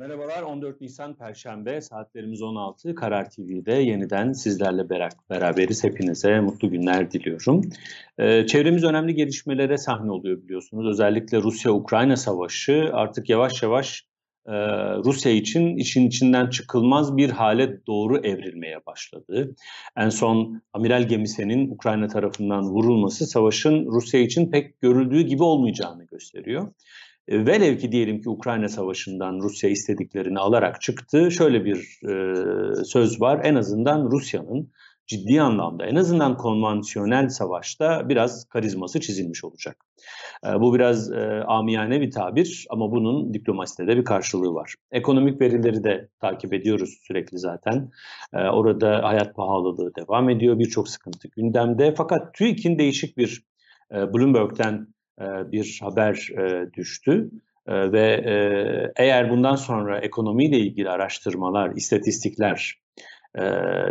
Merhabalar 14 Nisan Perşembe saatlerimiz 16 Karar TV'de yeniden sizlerle beraberiz. Hepinize mutlu günler diliyorum. Ee, çevremiz önemli gelişmelere sahne oluyor biliyorsunuz. Özellikle Rusya-Ukrayna savaşı artık yavaş yavaş e, Rusya için işin içinden çıkılmaz bir hale doğru evrilmeye başladı. En son amiral gemisinin Ukrayna tarafından vurulması savaşın Rusya için pek görüldüğü gibi olmayacağını gösteriyor. E, velev ki diyelim ki Ukrayna Savaşı'ndan Rusya istediklerini alarak çıktı. Şöyle bir e, söz var. En azından Rusya'nın ciddi anlamda en azından konvansiyonel savaşta biraz karizması çizilmiş olacak. E, bu biraz e, amiyane bir tabir ama bunun diplomaside de bir karşılığı var. Ekonomik verileri de takip ediyoruz sürekli zaten. E, orada hayat pahalılığı devam ediyor. Birçok sıkıntı gündemde. Fakat TÜİK'in değişik bir e, Bloomberg'den e, bir haber e, düştü. E, ve eğer bundan sonra ekonomiyle ilgili araştırmalar, istatistikler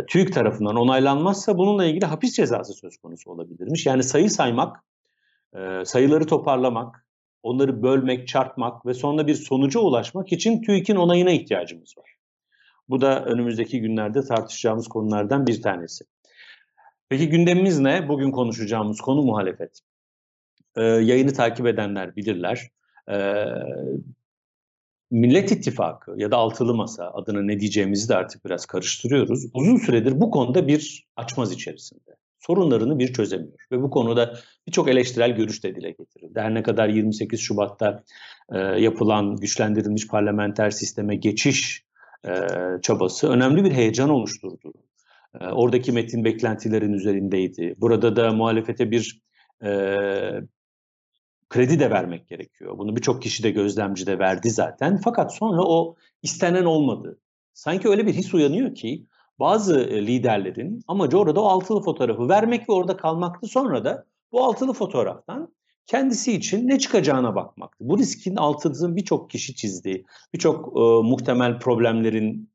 TÜİK tarafından onaylanmazsa bununla ilgili hapis cezası söz konusu olabilirmiş. Yani sayı saymak, sayıları toparlamak, onları bölmek, çarpmak ve sonra bir sonuca ulaşmak için TÜİK'in onayına ihtiyacımız var. Bu da önümüzdeki günlerde tartışacağımız konulardan bir tanesi. Peki gündemimiz ne? Bugün konuşacağımız konu muhalefet. E, yayını takip edenler bilirler. E, Millet İttifakı ya da Altılı Masa adını ne diyeceğimizi de artık biraz karıştırıyoruz. Uzun süredir bu konuda bir açmaz içerisinde. Sorunlarını bir çözemiyor ve bu konuda birçok eleştirel görüş de dile getirildi. Her ne kadar 28 Şubat'ta e, yapılan güçlendirilmiş parlamenter sisteme geçiş e, çabası önemli bir heyecan oluşturdu. E, oradaki metin beklentilerin üzerindeydi. Burada da muhalefete bir e, kredi de vermek gerekiyor. Bunu birçok kişi de gözlemci de verdi zaten. Fakat sonra o istenen olmadı. Sanki öyle bir his uyanıyor ki bazı e, liderlerin amacı orada o altılı fotoğrafı vermek ve orada kalmaktı. Sonra da bu altılı fotoğraftan kendisi için ne çıkacağına bakmaktı. Bu riskin altını birçok kişi çizdi. Birçok e, muhtemel problemlerin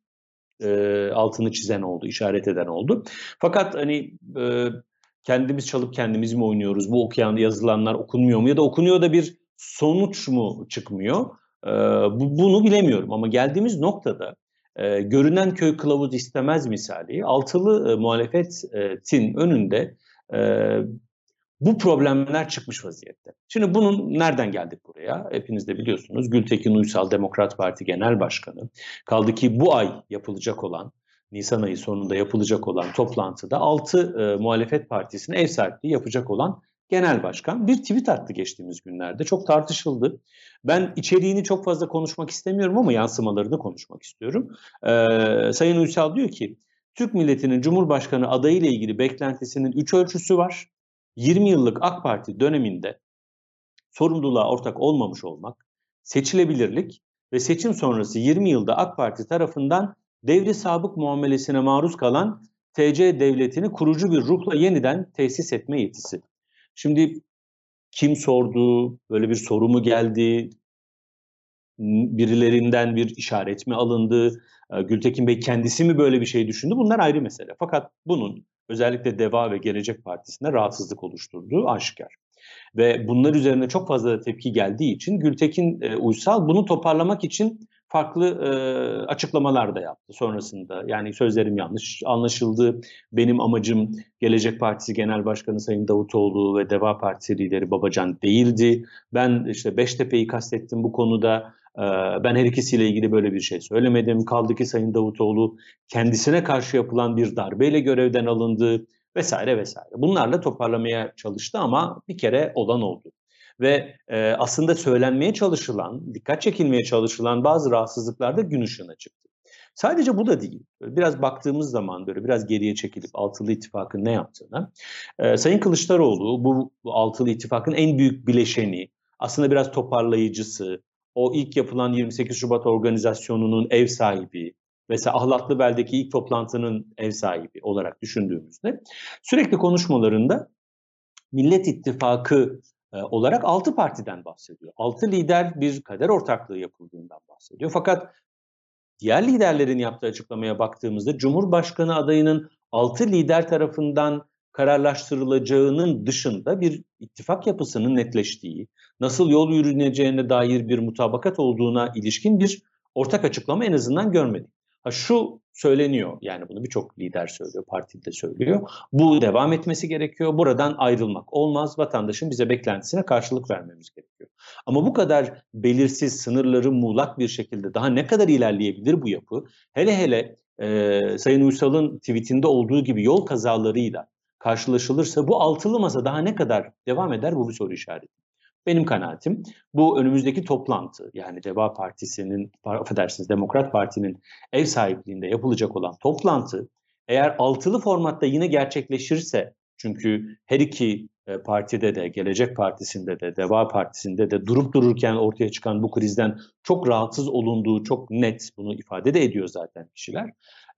e, altını çizen oldu, işaret eden oldu. Fakat hani e, kendimiz çalıp kendimiz mi oynuyoruz? Bu okuyan yazılanlar okunmuyor mu? Ya da okunuyor da bir sonuç mu çıkmıyor? Ee, bu, bunu bilemiyorum ama geldiğimiz noktada e, görünen köy kılavuz istemez misali altılı e, muhalefetin önünde e, bu problemler çıkmış vaziyette. Şimdi bunun nereden geldik buraya? Hepiniz de biliyorsunuz Gültekin Uysal Demokrat Parti Genel Başkanı. Kaldı ki bu ay yapılacak olan Nisan ayı sonunda yapılacak olan toplantıda 6 e, muhalefet partisine ev sahipliği yapacak olan genel başkan bir tweet attı geçtiğimiz günlerde. Çok tartışıldı. Ben içeriğini çok fazla konuşmak istemiyorum ama yansımalarını konuşmak istiyorum. Ee, Sayın Uysal diyor ki Türk milletinin Cumhurbaşkanı adayı ile ilgili beklentisinin 3 ölçüsü var. 20 yıllık AK Parti döneminde sorumluluğa ortak olmamış olmak, seçilebilirlik ve seçim sonrası 20 yılda AK Parti tarafından devri sabık muamelesine maruz kalan TC devletini kurucu bir ruhla yeniden tesis etme yetisi. Şimdi kim sordu, böyle bir soru mu geldi, birilerinden bir işaret mi alındı, ee, Gültekin Bey kendisi mi böyle bir şey düşündü bunlar ayrı mesele. Fakat bunun özellikle DEVA ve Gelecek Partisi'nde rahatsızlık oluşturduğu aşikar. Ve bunlar üzerine çok fazla tepki geldiği için Gültekin e, Uysal bunu toparlamak için farklı e, açıklamalar da yaptı sonrasında. Yani sözlerim yanlış anlaşıldı. Benim amacım Gelecek Partisi Genel Başkanı Sayın Davutoğlu ve Deva Partisi lideri Babacan değildi. Ben işte Beştepe'yi kastettim bu konuda. E, ben her ikisiyle ilgili böyle bir şey söylemedim. Kaldı ki Sayın Davutoğlu kendisine karşı yapılan bir darbeyle görevden alındı vesaire vesaire. Bunlarla toparlamaya çalıştı ama bir kere olan oldu ve e, aslında söylenmeye çalışılan, dikkat çekilmeye çalışılan bazı rahatsızlıklar da gün ışığına çıktı. Sadece bu da değil. Biraz baktığımız zaman böyle biraz geriye çekilip Altılı İttifak'ın ne yaptığına. E, Sayın Kılıçdaroğlu bu, Altılı İttifak'ın en büyük bileşeni, aslında biraz toparlayıcısı, o ilk yapılan 28 Şubat organizasyonunun ev sahibi, mesela Ahlatlı Bel'deki ilk toplantının ev sahibi olarak düşündüğümüzde sürekli konuşmalarında Millet İttifakı olarak 6 partiden bahsediyor. 6 lider bir kader ortaklığı yapıldığından bahsediyor. Fakat diğer liderlerin yaptığı açıklamaya baktığımızda Cumhurbaşkanı adayının 6 lider tarafından kararlaştırılacağının dışında bir ittifak yapısının netleştiği, nasıl yol yürüneceğine dair bir mutabakat olduğuna ilişkin bir ortak açıklama en azından görmedik. Ha şu söyleniyor yani bunu birçok lider söylüyor, parti de söylüyor. Bu devam etmesi gerekiyor. Buradan ayrılmak olmaz. Vatandaşın bize beklentisine karşılık vermemiz gerekiyor. Ama bu kadar belirsiz, sınırları muğlak bir şekilde daha ne kadar ilerleyebilir bu yapı? Hele hele e, Sayın Uysal'ın tweetinde olduğu gibi yol kazalarıyla karşılaşılırsa bu altılı masa daha ne kadar devam eder bu bir soru işareti. Benim kanaatim bu önümüzdeki toplantı yani Deva Partisi'nin, affedersiniz Demokrat Parti'nin ev sahipliğinde yapılacak olan toplantı eğer altılı formatta yine gerçekleşirse çünkü her iki e, partide de, Gelecek Partisi'nde de, Deva Partisi'nde de durup dururken ortaya çıkan bu krizden çok rahatsız olunduğu çok net, bunu ifade de ediyor zaten kişiler.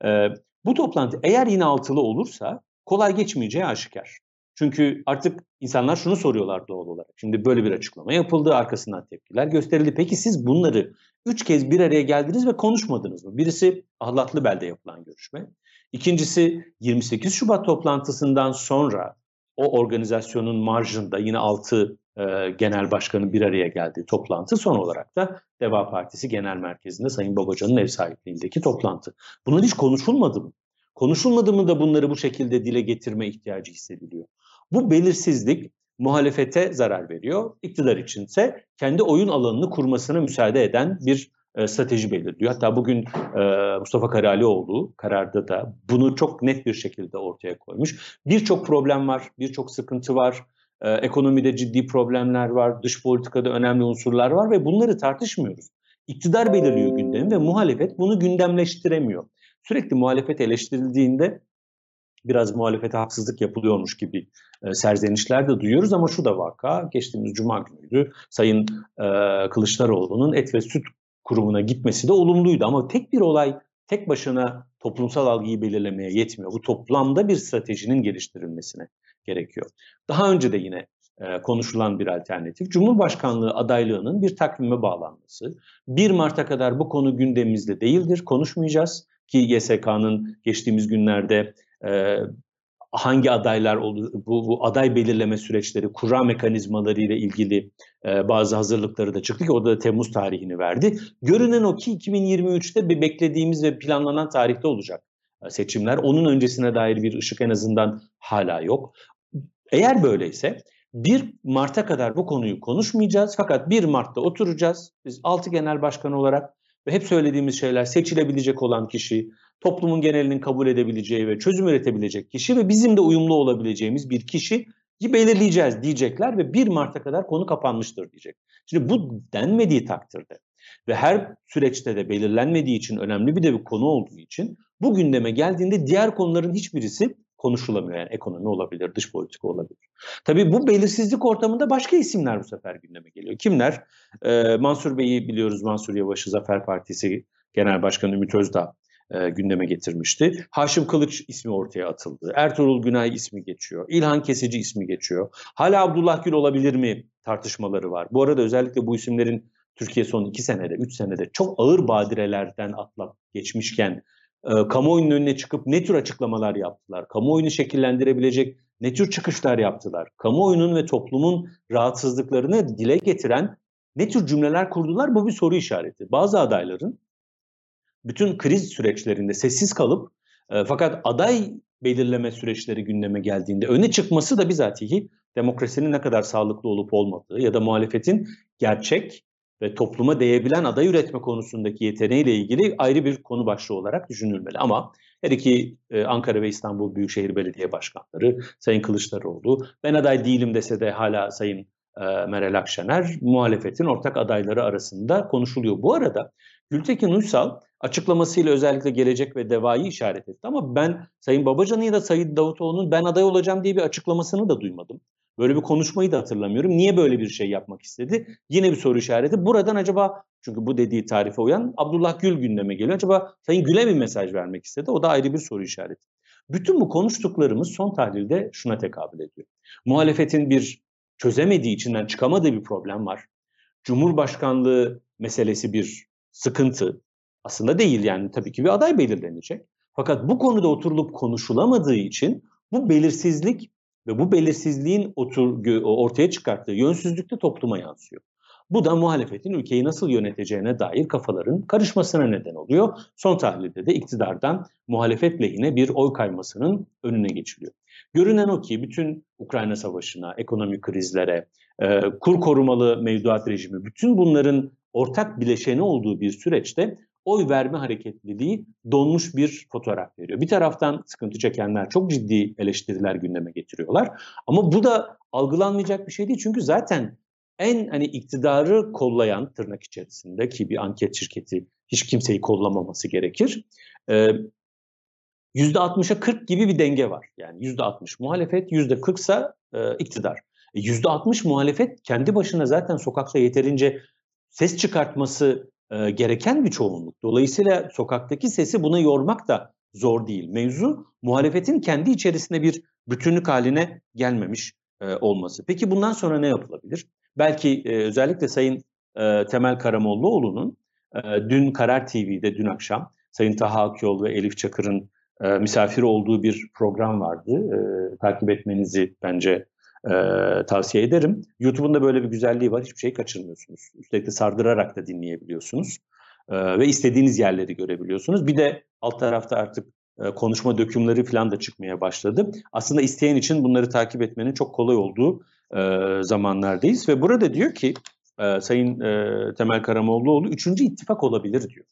E, bu toplantı eğer yine altılı olursa kolay geçmeyeceği aşikar. Çünkü artık insanlar şunu soruyorlar doğal olarak. Şimdi böyle bir açıklama yapıldı, arkasından tepkiler gösterildi. Peki siz bunları üç kez bir araya geldiniz ve konuşmadınız mı? Birisi Ahlatlı Bel'de yapılan görüşme. İkincisi 28 Şubat toplantısından sonra o organizasyonun marjında yine 6 e, genel başkanın bir araya geldiği toplantı son olarak da Deva Partisi Genel Merkezi'nde Sayın Babacan'ın ev sahipliğindeki toplantı. Bunlar hiç konuşulmadı mı? Konuşulmadı mı da bunları bu şekilde dile getirme ihtiyacı hissediliyor? Bu belirsizlik muhalefete zarar veriyor. İktidar içinse kendi oyun alanını kurmasına müsaade eden bir e, strateji belirliyor. Hatta bugün e, Mustafa Karalioğlu kararda da bunu çok net bir şekilde ortaya koymuş. Birçok problem var, birçok sıkıntı var. E, ekonomide ciddi problemler var, dış politikada önemli unsurlar var ve bunları tartışmıyoruz. İktidar belirliyor gündemi ve muhalefet bunu gündemleştiremiyor. Sürekli muhalefet eleştirildiğinde biraz muhalefete haksızlık yapılıyormuş gibi e, serzenişler de duyuyoruz ama şu da vaka geçtiğimiz cuma günüydü Sayın e, Kılıçdaroğlu'nun et ve süt kurumuna gitmesi de olumluydu ama tek bir olay tek başına toplumsal algıyı belirlemeye yetmiyor. Bu toplamda bir stratejinin geliştirilmesine gerekiyor. Daha önce de yine e, konuşulan bir alternatif Cumhurbaşkanlığı adaylığının bir takvime bağlanması. 1 Mart'a kadar bu konu gündemimizde değildir, konuşmayacağız ki YSK'nın geçtiğimiz günlerde e, hangi adaylar olur, bu, bu aday belirleme süreçleri, kura mekanizmaları ile ilgili e, bazı hazırlıkları da çıktı ki o da Temmuz tarihini verdi. Görünen o ki 2023'te bir beklediğimiz ve planlanan tarihte olacak seçimler. Onun öncesine dair bir ışık en azından hala yok. Eğer böyleyse 1 Mart'a kadar bu konuyu konuşmayacağız fakat 1 Mart'ta oturacağız. Biz 6 genel başkan olarak ve hep söylediğimiz şeyler seçilebilecek olan kişi, toplumun genelinin kabul edebileceği ve çözüm üretebilecek kişi ve bizim de uyumlu olabileceğimiz bir kişi belirleyeceğiz diyecekler ve 1 Mart'a kadar konu kapanmıştır diyecek. Şimdi bu denmediği takdirde ve her süreçte de belirlenmediği için önemli bir de bir konu olduğu için bu gündeme geldiğinde diğer konuların hiçbirisi konuşulamıyor. Yani ekonomi olabilir, dış politika olabilir. Tabii bu belirsizlik ortamında başka isimler bu sefer gündeme geliyor. Kimler? Ee, Mansur Bey'i biliyoruz. Mansur Yavaş'ı Zafer Partisi Genel Başkanı Ümit Özdağ e, gündeme getirmişti. Haşim Kılıç ismi ortaya atıldı. Ertuğrul Günay ismi geçiyor. İlhan Kesici ismi geçiyor. Hala Abdullah Gül olabilir mi tartışmaları var. Bu arada özellikle bu isimlerin Türkiye son iki senede, üç senede çok ağır badirelerden atlap geçmişken e, kamuoyunun önüne çıkıp ne tür açıklamalar yaptılar? Kamuoyunu şekillendirebilecek ne tür çıkışlar yaptılar? Kamuoyunun ve toplumun rahatsızlıklarını dile getiren ne tür cümleler kurdular? Bu bir soru işareti. Bazı adayların bütün kriz süreçlerinde sessiz kalıp e, fakat aday belirleme süreçleri gündeme geldiğinde öne çıkması da bizatihi demokrasinin ne kadar sağlıklı olup olmadığı ya da muhalefetin gerçek ve topluma değebilen aday üretme konusundaki yeteneğiyle ilgili ayrı bir konu başlığı olarak düşünülmeli. Ama her iki e, Ankara ve İstanbul Büyükşehir Belediye Başkanları, Sayın Kılıçdaroğlu, ben aday değilim dese de hala Sayın e, Meral Akşener muhalefetin ortak adayları arasında konuşuluyor. Bu arada Gültekin Uysal açıklamasıyla özellikle gelecek ve devayı işaret etti. Ama ben Sayın Babacan'ın ya da Sayın Davutoğlu'nun ben aday olacağım diye bir açıklamasını da duymadım. Böyle bir konuşmayı da hatırlamıyorum. Niye böyle bir şey yapmak istedi? Yine bir soru işareti. Buradan acaba çünkü bu dediği tarife uyan Abdullah Gül gündeme geliyor. Acaba Sayın Gül'e bir mesaj vermek istedi. O da ayrı bir soru işareti. Bütün bu konuştuklarımız son tahlilde şuna tekabül ediyor. Muhalefetin bir çözemediği, içinden çıkamadığı bir problem var. Cumhurbaşkanlığı meselesi bir sıkıntı. Aslında değil yani tabii ki bir aday belirlenecek. Fakat bu konuda oturulup konuşulamadığı için bu belirsizlik ve bu belirsizliğin otur, ortaya çıkarttığı yönsüzlük de topluma yansıyor. Bu da muhalefetin ülkeyi nasıl yöneteceğine dair kafaların karışmasına neden oluyor. Son tahlilde de iktidardan muhalefet lehine bir oy kaymasının önüne geçiliyor. Görünen o ki bütün Ukrayna Savaşı'na, ekonomik krizlere, e, kur korumalı mevduat rejimi, bütün bunların ortak bileşeni olduğu bir süreçte oy verme hareketliliği donmuş bir fotoğraf veriyor. Bir taraftan sıkıntı çekenler çok ciddi eleştiriler gündeme getiriyorlar. Ama bu da algılanmayacak bir şey değil. Çünkü zaten en hani iktidarı kollayan tırnak içerisinde ki bir anket şirketi hiç kimseyi kollamaması gerekir. E, %60'a 40 gibi bir denge var. Yani %60 muhalefet, %40 ise iktidar. E, %60 muhalefet kendi başına zaten sokakta yeterince ses çıkartması e, gereken bir çoğunluk. Dolayısıyla sokaktaki sesi buna yormak da zor değil. Mevzu muhalefetin kendi içerisinde bir bütünlük haline gelmemiş e, olması. Peki bundan sonra ne yapılabilir? Belki e, özellikle Sayın e, Temel Karamollaoğlu'nun e, dün Karar TV'de dün akşam Sayın Taha Akyol ve Elif Çakır'ın e, misafir olduğu bir program vardı. E, takip etmenizi bence e, tavsiye ederim. YouTube'un da böyle bir güzelliği var. Hiçbir şey kaçırmıyorsunuz. Üstelik de sardırarak da dinleyebiliyorsunuz. E, ve istediğiniz yerleri görebiliyorsunuz. Bir de alt tarafta artık e, konuşma dökümleri falan da çıkmaya başladı. Aslında isteyen için bunları takip etmenin çok kolay olduğu e, zamanlardayız. Ve burada diyor ki e, Sayın e, Temel Karamollaoğlu üçüncü ittifak olabilir diyor.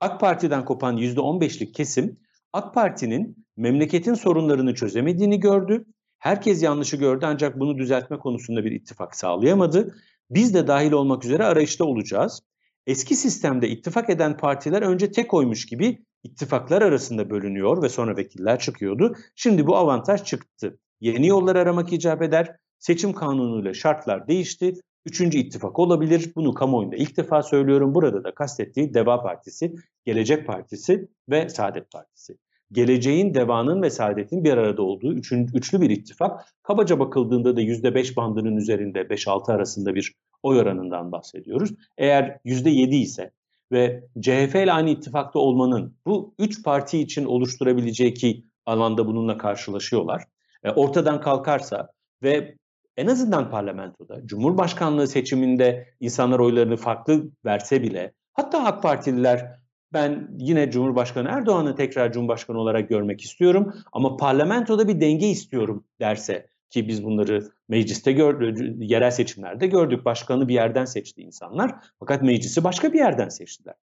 AK Parti'den kopan %15'lik kesim AK Parti'nin memleketin sorunlarını çözemediğini gördü. Herkes yanlışı gördü ancak bunu düzeltme konusunda bir ittifak sağlayamadı. Biz de dahil olmak üzere arayışta olacağız. Eski sistemde ittifak eden partiler önce tek oymuş gibi ittifaklar arasında bölünüyor ve sonra vekiller çıkıyordu. Şimdi bu avantaj çıktı. Yeni yollar aramak icap eder. Seçim kanunuyla şartlar değişti. Üçüncü ittifak olabilir. Bunu kamuoyunda ilk defa söylüyorum. Burada da kastettiği Deva Partisi, Gelecek Partisi ve Saadet Partisi geleceğin, devanın ve saadetin bir arada olduğu üçün, üçlü bir ittifak. Kabaca bakıldığında da %5 bandının üzerinde 5-6 arasında bir oy oranından bahsediyoruz. Eğer %7 ise ve CHP ile aynı ittifakta olmanın bu üç parti için oluşturabileceği ki alanda bununla karşılaşıyorlar. E, ortadan kalkarsa ve en azından parlamentoda, Cumhurbaşkanlığı seçiminde insanlar oylarını farklı verse bile hatta AK Partililer ben yine Cumhurbaşkanı Erdoğan'ı tekrar Cumhurbaşkanı olarak görmek istiyorum ama parlamentoda bir denge istiyorum derse ki biz bunları mecliste gördük, yerel seçimlerde gördük. Başkanı bir yerden seçti insanlar fakat meclisi başka bir yerden seçtiler.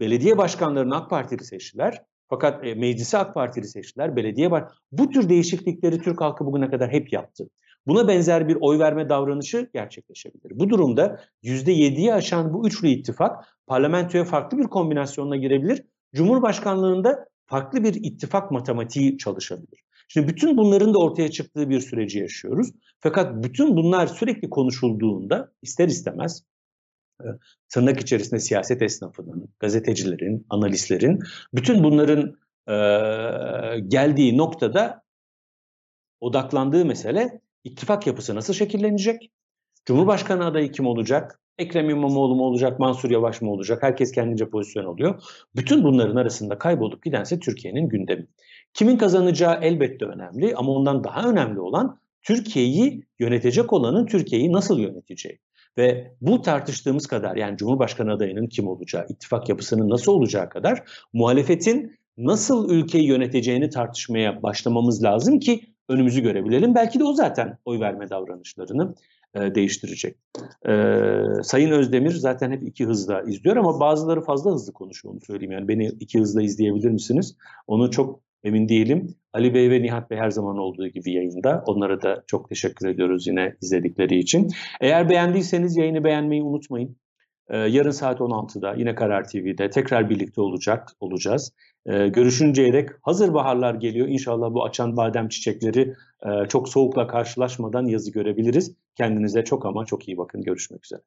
Belediye başkanlarını AK Partili seçtiler fakat e, meclisi AK Partili seçtiler. Belediye baş... Bu tür değişiklikleri Türk halkı bugüne kadar hep yaptı. Buna benzer bir oy verme davranışı gerçekleşebilir. Bu durumda %7'yi aşan bu üçlü ittifak parlamentoya farklı bir kombinasyonla girebilir. Cumhurbaşkanlığında farklı bir ittifak matematiği çalışabilir. Şimdi bütün bunların da ortaya çıktığı bir süreci yaşıyoruz. Fakat bütün bunlar sürekli konuşulduğunda ister istemez e, tırnak içerisinde siyaset esnafının, gazetecilerin, analistlerin bütün bunların e, geldiği noktada odaklandığı mesele ittifak yapısı nasıl şekillenecek? Cumhurbaşkanı adayı kim olacak? Ekrem İmamoğlu mu olacak, Mansur Yavaş mı olacak? Herkes kendince pozisyon alıyor. Bütün bunların arasında kaybolup gidense Türkiye'nin gündemi. Kimin kazanacağı elbette önemli ama ondan daha önemli olan Türkiye'yi yönetecek olanın Türkiye'yi nasıl yöneteceği. Ve bu tartıştığımız kadar yani Cumhurbaşkanı adayının kim olacağı, ittifak yapısının nasıl olacağı kadar muhalefetin nasıl ülkeyi yöneteceğini tartışmaya başlamamız lazım ki önümüzü görebilelim. Belki de o zaten oy verme davranışlarını e, değiştirecek. E, Sayın Özdemir zaten hep iki hızla izliyor ama bazıları fazla hızlı konuşuyor onu söyleyeyim. Yani beni iki hızla izleyebilir misiniz? Onu çok emin değilim. Ali Bey ve Nihat Bey her zaman olduğu gibi yayında. Onlara da çok teşekkür ediyoruz yine izledikleri için. Eğer beğendiyseniz yayını beğenmeyi unutmayın. Ee, yarın saat 16'da yine Karar TV'de tekrar birlikte olacak olacağız. Ee, görüşünceye dek hazır baharlar geliyor. İnşallah bu açan badem çiçekleri e, çok soğukla karşılaşmadan yazı görebiliriz. Kendinize çok ama çok iyi bakın. Görüşmek üzere.